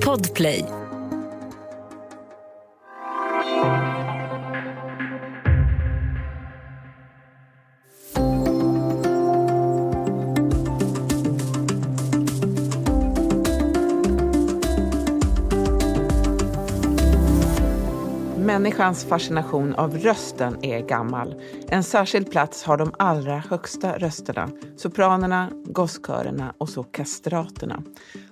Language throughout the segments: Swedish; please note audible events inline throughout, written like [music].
Podplay. Människans fascination av rösten är gammal. En särskild plats har de allra högsta rösterna. Sopranerna, gosskörerna och så kastraterna.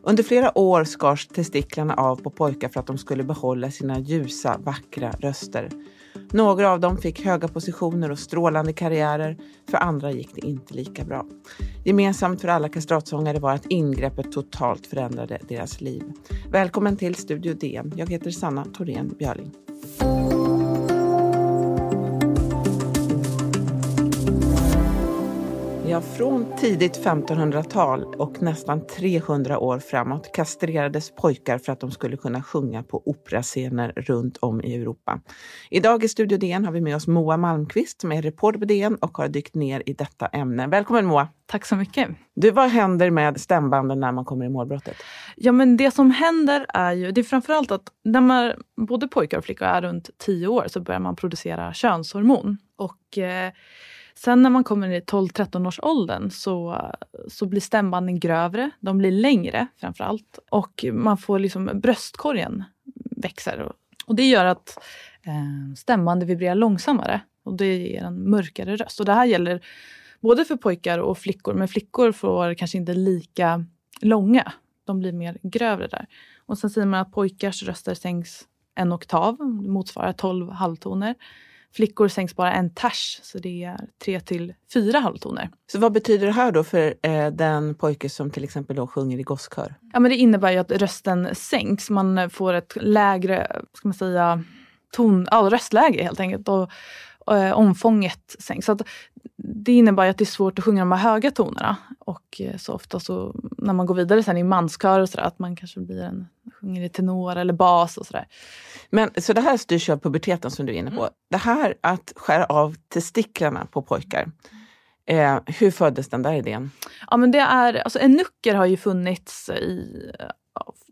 Under flera år skars testiklarna av på pojkar för att de skulle behålla sina ljusa, vackra röster. Några av dem fick höga positioner och strålande karriärer. För andra gick det inte lika bra. Gemensamt för alla kastratsångare var att ingreppet totalt förändrade deras liv. Välkommen till Studio DN. Jag heter Sanna Thorén Björling. Ja, från tidigt 1500-tal och nästan 300 år framåt kastrerades pojkar för att de skulle kunna sjunga på operascener runt om i Europa. Idag i Studio DN har vi med oss Moa Malmqvist som är reporter på DN och har dykt ner i detta ämne. Välkommen Moa! Tack så mycket. Du, vad händer med stämbanden när man kommer i målbrottet? Ja, men det som händer är ju, det är framförallt att när man, både pojkar och flickor är runt 10 år så börjar man producera könshormon. Och eh, Sen när man kommer i 12-13 års åldern så, så blir stämbanden grövre, de blir längre framförallt. Och man får liksom, bröstkorgen växer. Och, och det gör att eh, stämbanden vibrerar långsammare och det ger en mörkare röst. Och det här gäller både för pojkar och flickor, men flickor får kanske inte lika långa. De blir mer grövre där. Och sen säger man att pojkars röster sänks en oktav, motsvarar 12 halvtoner. Flickor sänks bara en ters, så det är tre till fyra halvtoner. Så vad betyder det här då för eh, den pojke som till exempel då sjunger i gosskör? Ja, men det innebär ju att rösten sänks. Man får ett lägre, ska man säga, ton, ja, röstläge helt enkelt. Och, eh, omfånget sänks. Så att det innebär att det är svårt att sjunga de här höga tonerna. Och eh, så ofta så när man går vidare sen i manskör och sådär, att man kanske blir en, sjunger i tenor eller bas och sådär. Men så det här styrs av puberteten som du är inne på. Mm. Det här att skära av testiklarna på pojkar. Eh, hur föddes den där idén? Ja men det är, alltså en nucker har ju funnits i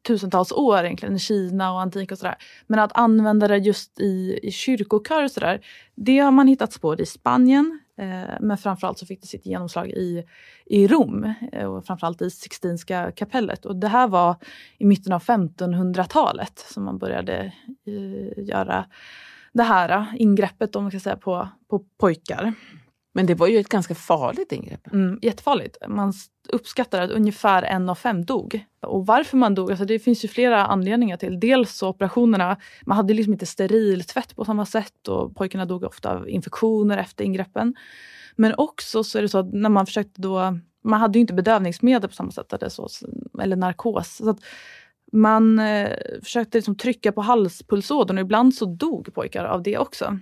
tusentals år egentligen i Kina och antik och sådär. Men att använda det just i, i kyrkokör och sådär, det har man hittat spår i Spanien, Eh, men framförallt så fick det sitt genomslag i, i Rom eh, och framförallt i Sixtinska kapellet. Och det här var i mitten av 1500-talet som man började eh, göra det här ingreppet om man ska säga, på, på pojkar. Men det var ju ett ganska farligt ingrepp. Mm, jättefarligt. Man uppskattar att ungefär en av fem dog. Och varför man dog, alltså det finns ju flera anledningar till. Dels så operationerna, man hade liksom inte steriltvätt på samma sätt och pojkarna dog ofta av infektioner efter ingreppen. Men också så är det så att när man försökte då, man hade ju inte bedövningsmedel på samma sätt eller, så, eller narkos. Så att man eh, försökte liksom trycka på halspulsådern och ibland så dog pojkar av det också.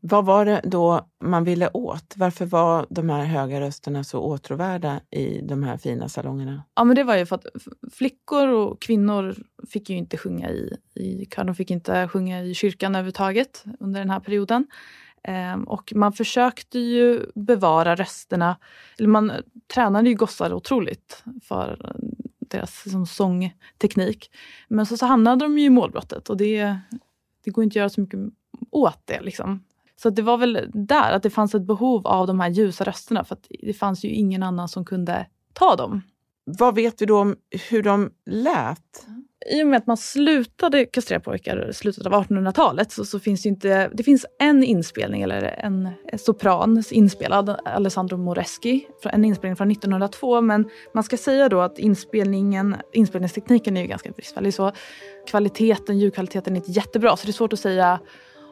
Vad var det då man ville åt? Varför var de här höga rösterna så åtråvärda i de här fina salongerna? Ja, men det var ju för att flickor och kvinnor fick ju inte sjunga i, i kör. De fick inte sjunga i kyrkan överhuvudtaget under den här perioden. Ehm, och man försökte ju bevara rösterna. Eller man tränade ju gossar otroligt för deras liksom, sångteknik. Men så, så hamnade de ju i målbrottet och det, det går inte att göra så mycket åt det. Liksom. Så det var väl där, att det fanns ett behov av de här ljusa rösterna för det fanns ju ingen annan som kunde ta dem. Vad vet vi då om hur de lät? I och med att man slutade kastrera pojkar i slutet av 1800-talet så, så, finns det inte... Det finns en inspelning, eller en, en sopran inspelad, Alessandro Moreschi, en inspelning från 1902. Men man ska säga då att inspelningen, inspelningstekniken är ju ganska bristfällig. Så kvaliteten, ljudkvaliteten är inte jättebra, så det är svårt att säga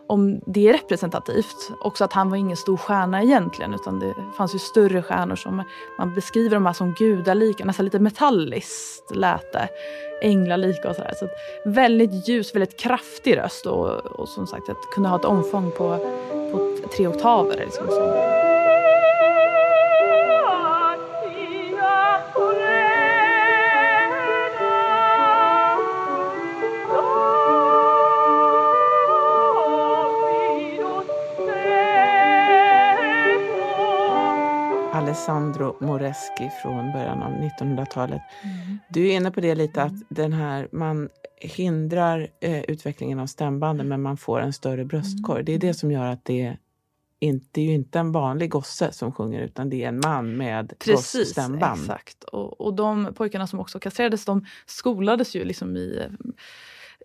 om det är representativt. Också att han var ingen stor stjärna egentligen utan det fanns ju större stjärnor som man beskriver de här som gudalika, nästan lite metalliskt lät det. Änglalika och sådär. Så väldigt ljus, väldigt kraftig röst och, och som sagt att kunna ha ett omfång på, på tre oktaver. Liksom, så. Alessandro Moreschi från början av 1900-talet. Mm. Du är inne på det lite att den här, man hindrar eh, utvecklingen av stämbanden men man får en större bröstkorg. Det är det som gör att det inte, är ju inte en vanlig gosse som sjunger utan det är en man med Precis, exakt. Och, och de pojkarna som också kastrerades de skolades ju liksom i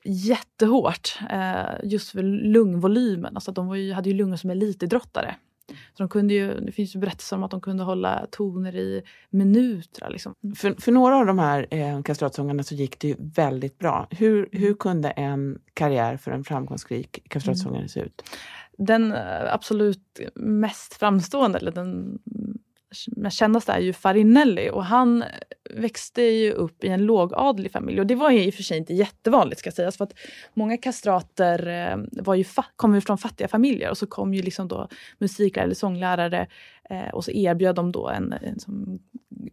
jättehårt eh, just för lungvolymen. Alltså de ju, hade ju lungor som elitidrottare. Så de kunde ju, det finns ju berättelser om att de kunde hålla toner i minuter. Liksom. För, för några av de här eh, kastratsångarna så gick det ju väldigt bra. Hur, hur kunde en karriär för en framgångsrik kastratsångare mm. se ut? Den eh, absolut mest framstående, eller den kändaste är ju Farinelli och han växte ju upp i en lågadlig familj. Och det var ju i och för sig inte jättevanligt ska sägas för att många kastrater eh, var ju kom ju från fattiga familjer. Och så kom ju liksom då musiklärare eller sånglärare eh, och så erbjöd de då en, en som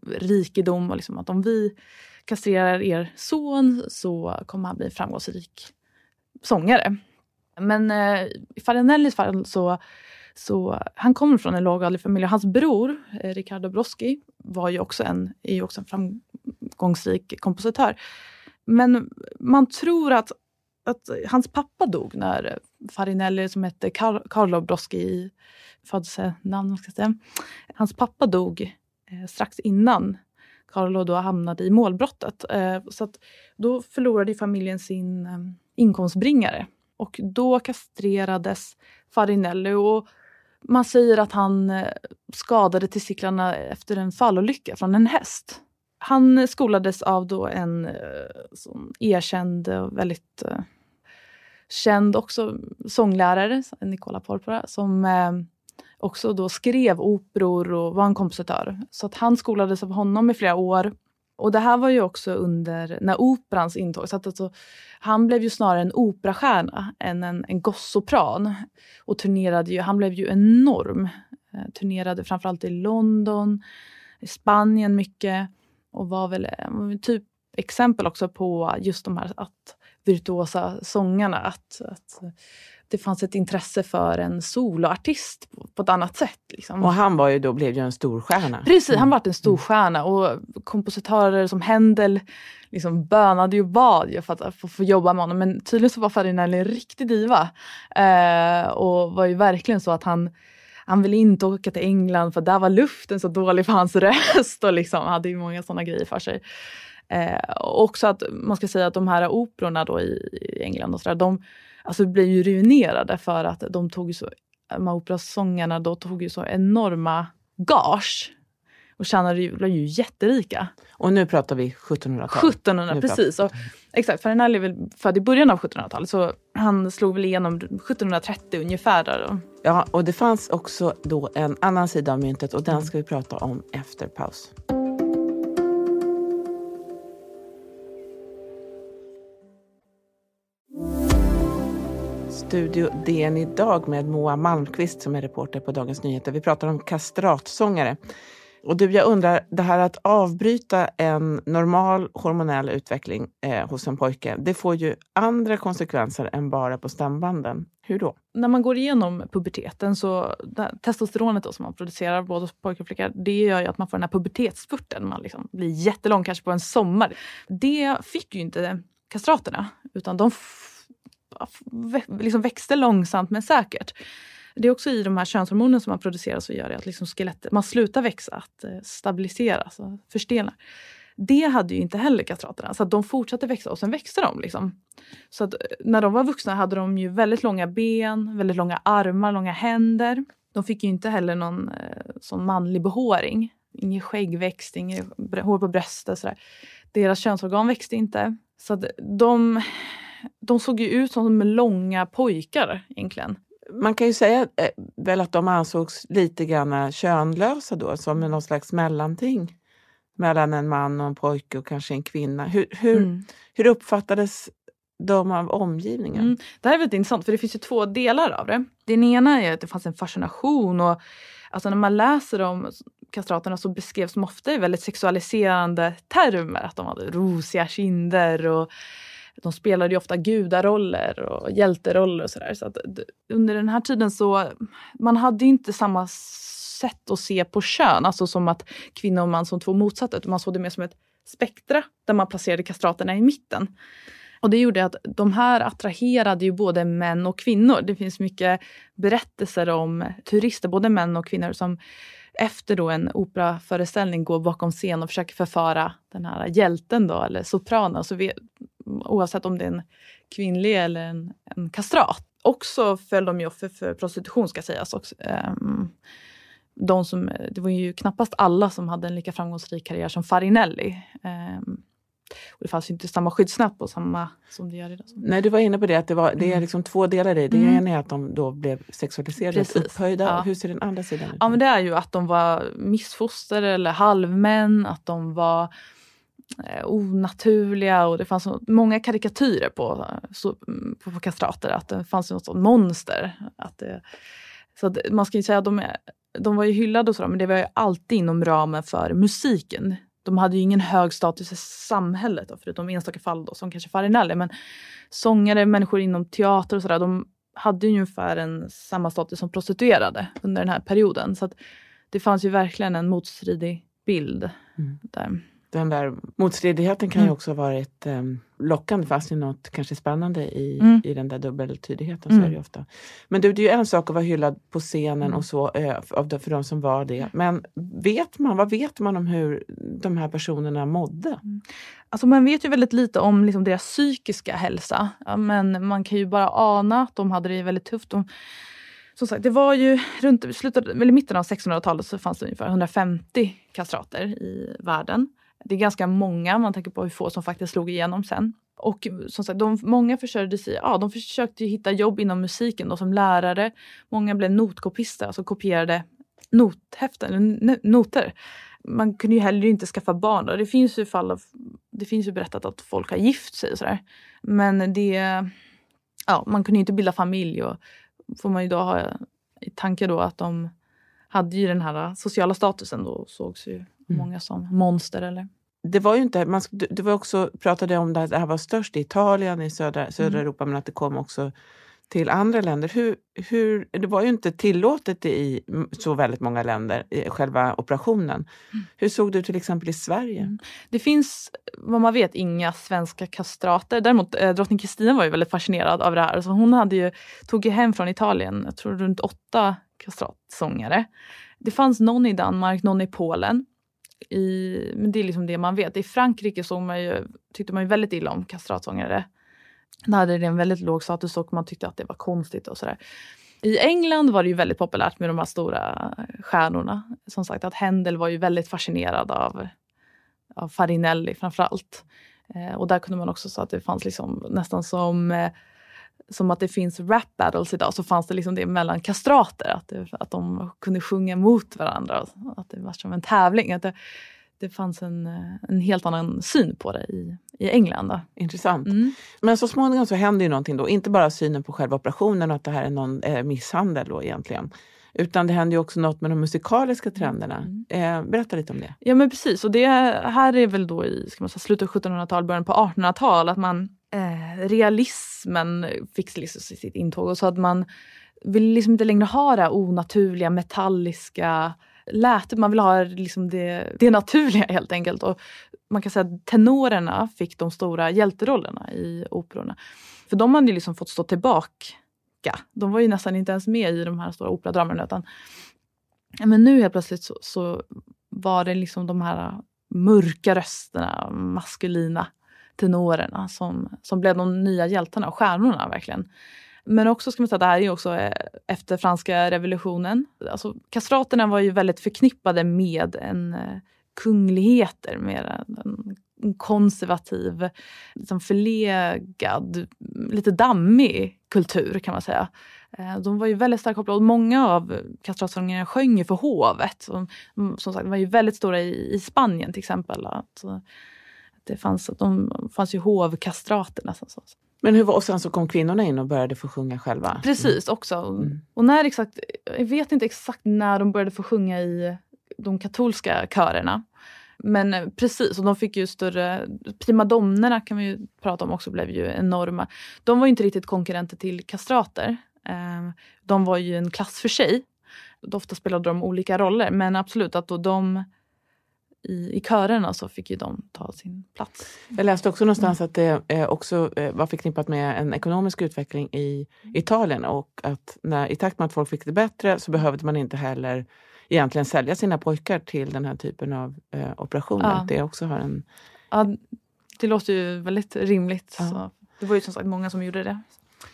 rikedom och liksom att om vi kastrerar er son så kommer han bli en framgångsrik sångare. Men eh, i Farinellis fall så så han kommer från en lågadlig familj och hans bror eh, Riccardo Broschi var ju också en, är ju också en framgångsrik kompositör. Men man tror att, att hans pappa dog när Farinelli som hette Car Carlo Broschi födelsenamn, ska säga. Hans pappa dog eh, strax innan Carlo då hamnade i målbrottet. Eh, så att då förlorade familjen sin eh, inkomstbringare. Och då kastrerades Farinelli och man säger att han eh, skadade testiklarna efter en fallolycka från en häst. Han skolades av då en eh, sån erkänd och väldigt eh, känd också sånglärare, Nicola Porpora, som också då skrev operor och var en kompositör. Så att han skolades av honom i flera år. Och det här var ju också under när operans intåg. Så att alltså, han blev ju snarare en operastjärna än en, en gossopran. Och turnerade ju, han blev ju enorm. Eh, turnerade framförallt i London, i Spanien mycket. Och var väl eh, typ exempel också på just de här att virtuosa sångarna. Att, att det fanns ett intresse för en soloartist på, ett annat sätt. Liksom. Och han var ju då, blev ju en storstjärna. Precis, mm. han var en storstjärna och kompositörer som Händel liksom bönade ju bad ju för att få, få jobba med honom. Men tydligen så var Farinelli en riktig diva. Eh, och var ju verkligen så att han han ville inte åka till England för där var luften så dålig för hans [laughs] röst och liksom hade ju många sådana grejer för sig. Eh, också att man ska säga att de här operorna då i, i England och sådär, de alltså blev ju ruinerade för att de tog så, de här operasångarna då tog ju så enorma gage och tjänade ju, blev ju jätterika. Och nu pratar vi 1700-tal? 1700, nu precis. Och, exakt, Farinelli är väl född i början av 1700-talet så han slog väl igenom 1730 ungefär. Där Ja, och det fanns också då en annan sida av myntet och den ska vi prata om efter paus. Studio DN idag med Moa Malmqvist som är reporter på Dagens Nyheter. Vi pratar om kastratsångare. Och du, jag undrar, det här att avbryta en normal hormonell utveckling eh, hos en pojke, det får ju andra konsekvenser än bara på stambanden. Hur då? När man går igenom puberteten så testosteronet då, som man producerar både hos pojkar och flickor, det gör ju att man får den här pubertetsspurten. Man liksom blir jättelång, kanske på en sommar. Det fick ju inte kastraterna, utan de liksom växte långsamt men säkert. Det är också i de här könshormonerna som man producerar som gör det att liksom skelettet, man slutar växa, att eh, stabiliseras alltså och förstelnar. Det hade ju inte heller kastraterna, så att de fortsatte växa och sen växte de. Liksom. Så att eh, när de var vuxna hade de ju väldigt långa ben, väldigt långa armar, långa händer. De fick ju inte heller någon eh, sån manlig behåring. Ingen skäggväxt, inget hår på bröstet. Sådär. Deras könsorgan växte inte. Så att de de såg ju ut som långa pojkar egentligen. Man kan ju säga eh, väl att de ansågs lite grann könlösa då, som någon slags mellanting mellan en man och en pojke och kanske en kvinna. Hur, hur, mm. hur uppfattades de av omgivningen? Mm. Det här är väldigt intressant för det finns ju två delar av det. Den ena är att det fanns en fascination och alltså när man läser om kastraterna så beskrevs de ofta i väldigt sexualiserande termer. Att de hade rosiga kinder och de spelade ju ofta gudaroller och hjälteroller och sådär. Så under den här tiden så, man hade inte samma sätt att se på kön, alltså som att kvinna och man som två motsatta, utan man såg det mer som ett spektra där man placerade kastraterna i mitten. Och det gjorde att de här attraherade ju både män och kvinnor. Det finns mycket berättelser om turister, både män och kvinnor, som efter då en operaföreställning går bakom scen och försöker förföra den här hjälten då, eller sopranen. Så vi, oavsett om det är en kvinnlig eller en, en kastrat. Också föll de ju offer för prostitution ska sägas. Också. Ehm, de som, det var ju knappast alla som hade en lika framgångsrik karriär som Farinelli. Ehm, och det fanns ju inte samma skyddsnät på samma som det gör idag. Nej, du var inne på det att det, var, det är mm. liksom två delar i det. Mm. ena är att de då blev sexualiserade, och upphöjda. Ja. Hur ser den andra sidan ut? Ja, men det är ju att de var missfoster eller halvmän, att de var eh, onaturliga och det fanns många karikatyrer på, så, på, på kastrater. Att det fanns något sånt monster. Att det, så att man ska ju säga att de, de var ju hyllade och så, men det var ju alltid inom ramen för musiken de hade ju ingen hög status i samhället, då, förutom enstaka fall då, som kanske Farinelli. Men sångare, människor inom teater och sådär, de hade ju ungefär en, samma status som prostituerade under den här perioden. Så det fanns ju verkligen en motstridig bild mm. där den där motstridigheten kan mm. ju också ha varit eh, lockande fast är något kanske spännande i, mm. i den där dubbeltydigheten. Mm. Så är det ofta. Men du, det är ju en sak att vara hyllad på scenen mm. och så eh, för de som var det. Men vet man, vad vet man om hur de här personerna mådde? Mm. Alltså man vet ju väldigt lite om liksom deras psykiska hälsa. Ja, men man kan ju bara ana att de hade det väldigt tufft. De, som sagt, det var ju runt slutet, eller mitten av 1600-talet så fanns det ungefär 150 kastrater i världen. Det är ganska många, man tänker på hur få som faktiskt slog igenom sen. Och som sagt, de, många försörjde sig, ja, de försökte hitta jobb inom musiken då, som lärare. Många blev notkopister, alltså kopierade nothäften, noter. Man kunde ju heller inte skaffa barn. Då. Det finns ju fall av, det finns ju berättat att folk har gift sig och sådär. Men det, ja, man kunde inte bilda familj och får man ju då ha i tanke då att de hade ju den här sociala statusen då sågs ju många som monster. Eller? Det var ju inte, man, det var också, pratade om att det här var störst i Italien, i södra, södra mm. Europa, men att det kom också till andra länder. Hur, hur, det var ju inte tillåtet i så väldigt många länder, själva operationen. Mm. Hur såg det ut till exempel i Sverige? Mm. Det finns, vad man vet, inga svenska kastrater. Däremot eh, drottning Kristina var ju väldigt fascinerad av det här. Så hon hade ju, tog ju hem från Italien, jag tror runt åtta kastratsångare. Det fanns någon i Danmark, någon i Polen i, men det är liksom det man vet. I Frankrike såg man ju, tyckte man ju väldigt illa om kastratsångare. Där hade det en väldigt låg status och man tyckte att det var konstigt och sådär. I England var det ju väldigt populärt med de här stora stjärnorna. Som sagt att Händel var ju väldigt fascinerad av, av Farinelli framförallt. Eh, och där kunde man också säga att det fanns liksom nästan som eh, som att det finns rap battles idag så fanns det liksom det mellan kastrater. Att, det, att de kunde sjunga mot varandra. Att det var som en tävling. Att det, det fanns en, en helt annan syn på det i, i England. Då. Intressant. Mm. Men så småningom så händer ju någonting då. Inte bara synen på själva operationen och att det här är någon eh, misshandel då egentligen. Utan det händer ju också något med de musikaliska trenderna. Mm. Eh, berätta lite om det. Ja men precis. Och det här är väl då i ska man säga, slutet av 1700-tal, början på 1800-tal. Att man realismen fick liksom sitt intåg och så att man vill liksom inte längre ha det här onaturliga, metalliska lätet. Man vill ha liksom det, det naturliga helt enkelt. Och man kan säga att tenorerna fick de stora hjälterollerna i operorna. För de hade ju liksom fått stå tillbaka. De var ju nästan inte ens med i de här stora operadramerna. Utan, men nu helt plötsligt så, så var det liksom de här mörka rösterna, maskulina tenorerna som, som blev de nya hjältarna och stjärnorna verkligen. Men också ska man säga att det här är också eh, efter franska revolutionen. Alltså, kastraterna var ju väldigt förknippade med en eh, kungligheter, med en, en konservativ, liksom förlegad, lite dammig kultur kan man säga. Eh, de var ju väldigt starkt kopplade och många av kastratsångerna sjöng ju för hovet. Som, som sagt, de var ju väldigt stora i, i Spanien till exempel. Att, det fanns, de fanns ju hovkastraterna. Så, så. Men hur var, och sen så kom kvinnorna in och började få sjunga själva? Precis, mm. också. Mm. Och när exakt, jag vet inte exakt när de började få sjunga i de katolska körerna. men precis, och de fick ju större... Primadonnerna kan vi ju prata om också, blev ju enorma. De var inte riktigt konkurrenter till kastrater. Eh, de var ju en klass för sig. Ofta spelade de olika roller, men absolut att då de i, i körerna så fick ju de ta sin plats. Jag läste också någonstans att det eh, också var förknippat med en ekonomisk utveckling i Italien och att när, i takt med att folk fick det bättre så behövde man inte heller egentligen sälja sina pojkar till den här typen av eh, operationer. Ja. Det också har en... Ja, det låter ju väldigt rimligt. Ja. det var ju som sagt många som gjorde det.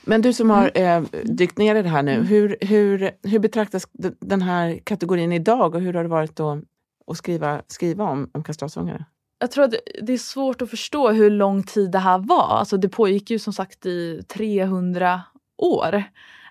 Men du som har mm. eh, dykt ner i det här nu, mm. hur, hur, hur betraktas den här kategorin idag och hur har det varit då att skriva, skriva om, om kastratsångare? Jag tror att det är svårt att förstå hur lång tid det här var. Alltså det pågick ju som sagt i 300 år.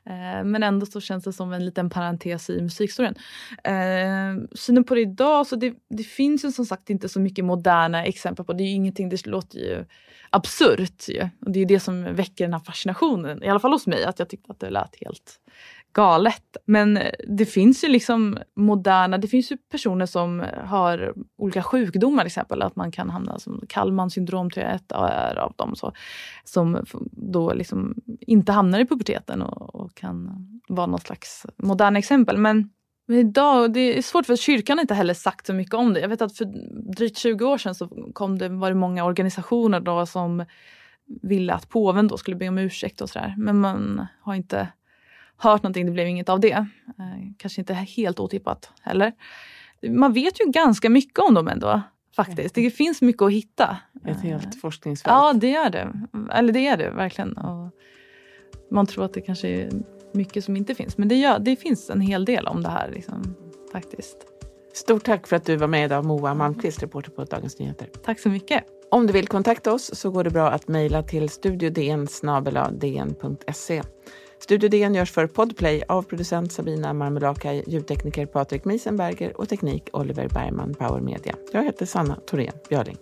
Eh, men ändå så känns det som en liten parentes i musikhistorien. Eh, synen på det idag, så det, det, finns ju som sagt inte så mycket moderna exempel på det. är ingenting, det låter ju absurt. Ju. Och det är det som väcker den här fascinationen, i alla fall hos mig, att jag tyckte att det lät helt galet. Men det finns ju liksom moderna, det finns ju personer som har olika sjukdomar till exempel. Att man kan hamna som Kallmans syndrom tror jag ett är av dem. Så, som då liksom inte hamnar i puberteten och, och kan vara något slags moderna exempel. Men men idag, det är svårt för kyrkan har inte heller sagt så mycket om det. Jag vet att för drygt 20 år sedan så kom det, var det många organisationer då som ville att påven då skulle be om ursäkt och sådär. Men man har inte hört någonting, det blev inget av det. Eh, kanske inte helt otippat heller. Man vet ju ganska mycket om dem ändå. Faktiskt. Det finns mycket att hitta. Ett helt eh, forskningsfält. Ja, det gör det. Eller det är det verkligen. Och man tror att det kanske är mycket som inte finns. Men det, gör, det finns en hel del om det här liksom, faktiskt. Stort tack för att du var med idag, Moa Malmqvist, reporter på Dagens Nyheter. Tack så mycket. Om du vill kontakta oss så går det bra att mejla till studiodn Studio DN görs för Podplay av producent Sabina Marmelakai, ljudtekniker Patrik Miesenberger och teknik Oliver Bergman, Power Media. Jag heter Sanna Thorén Björling.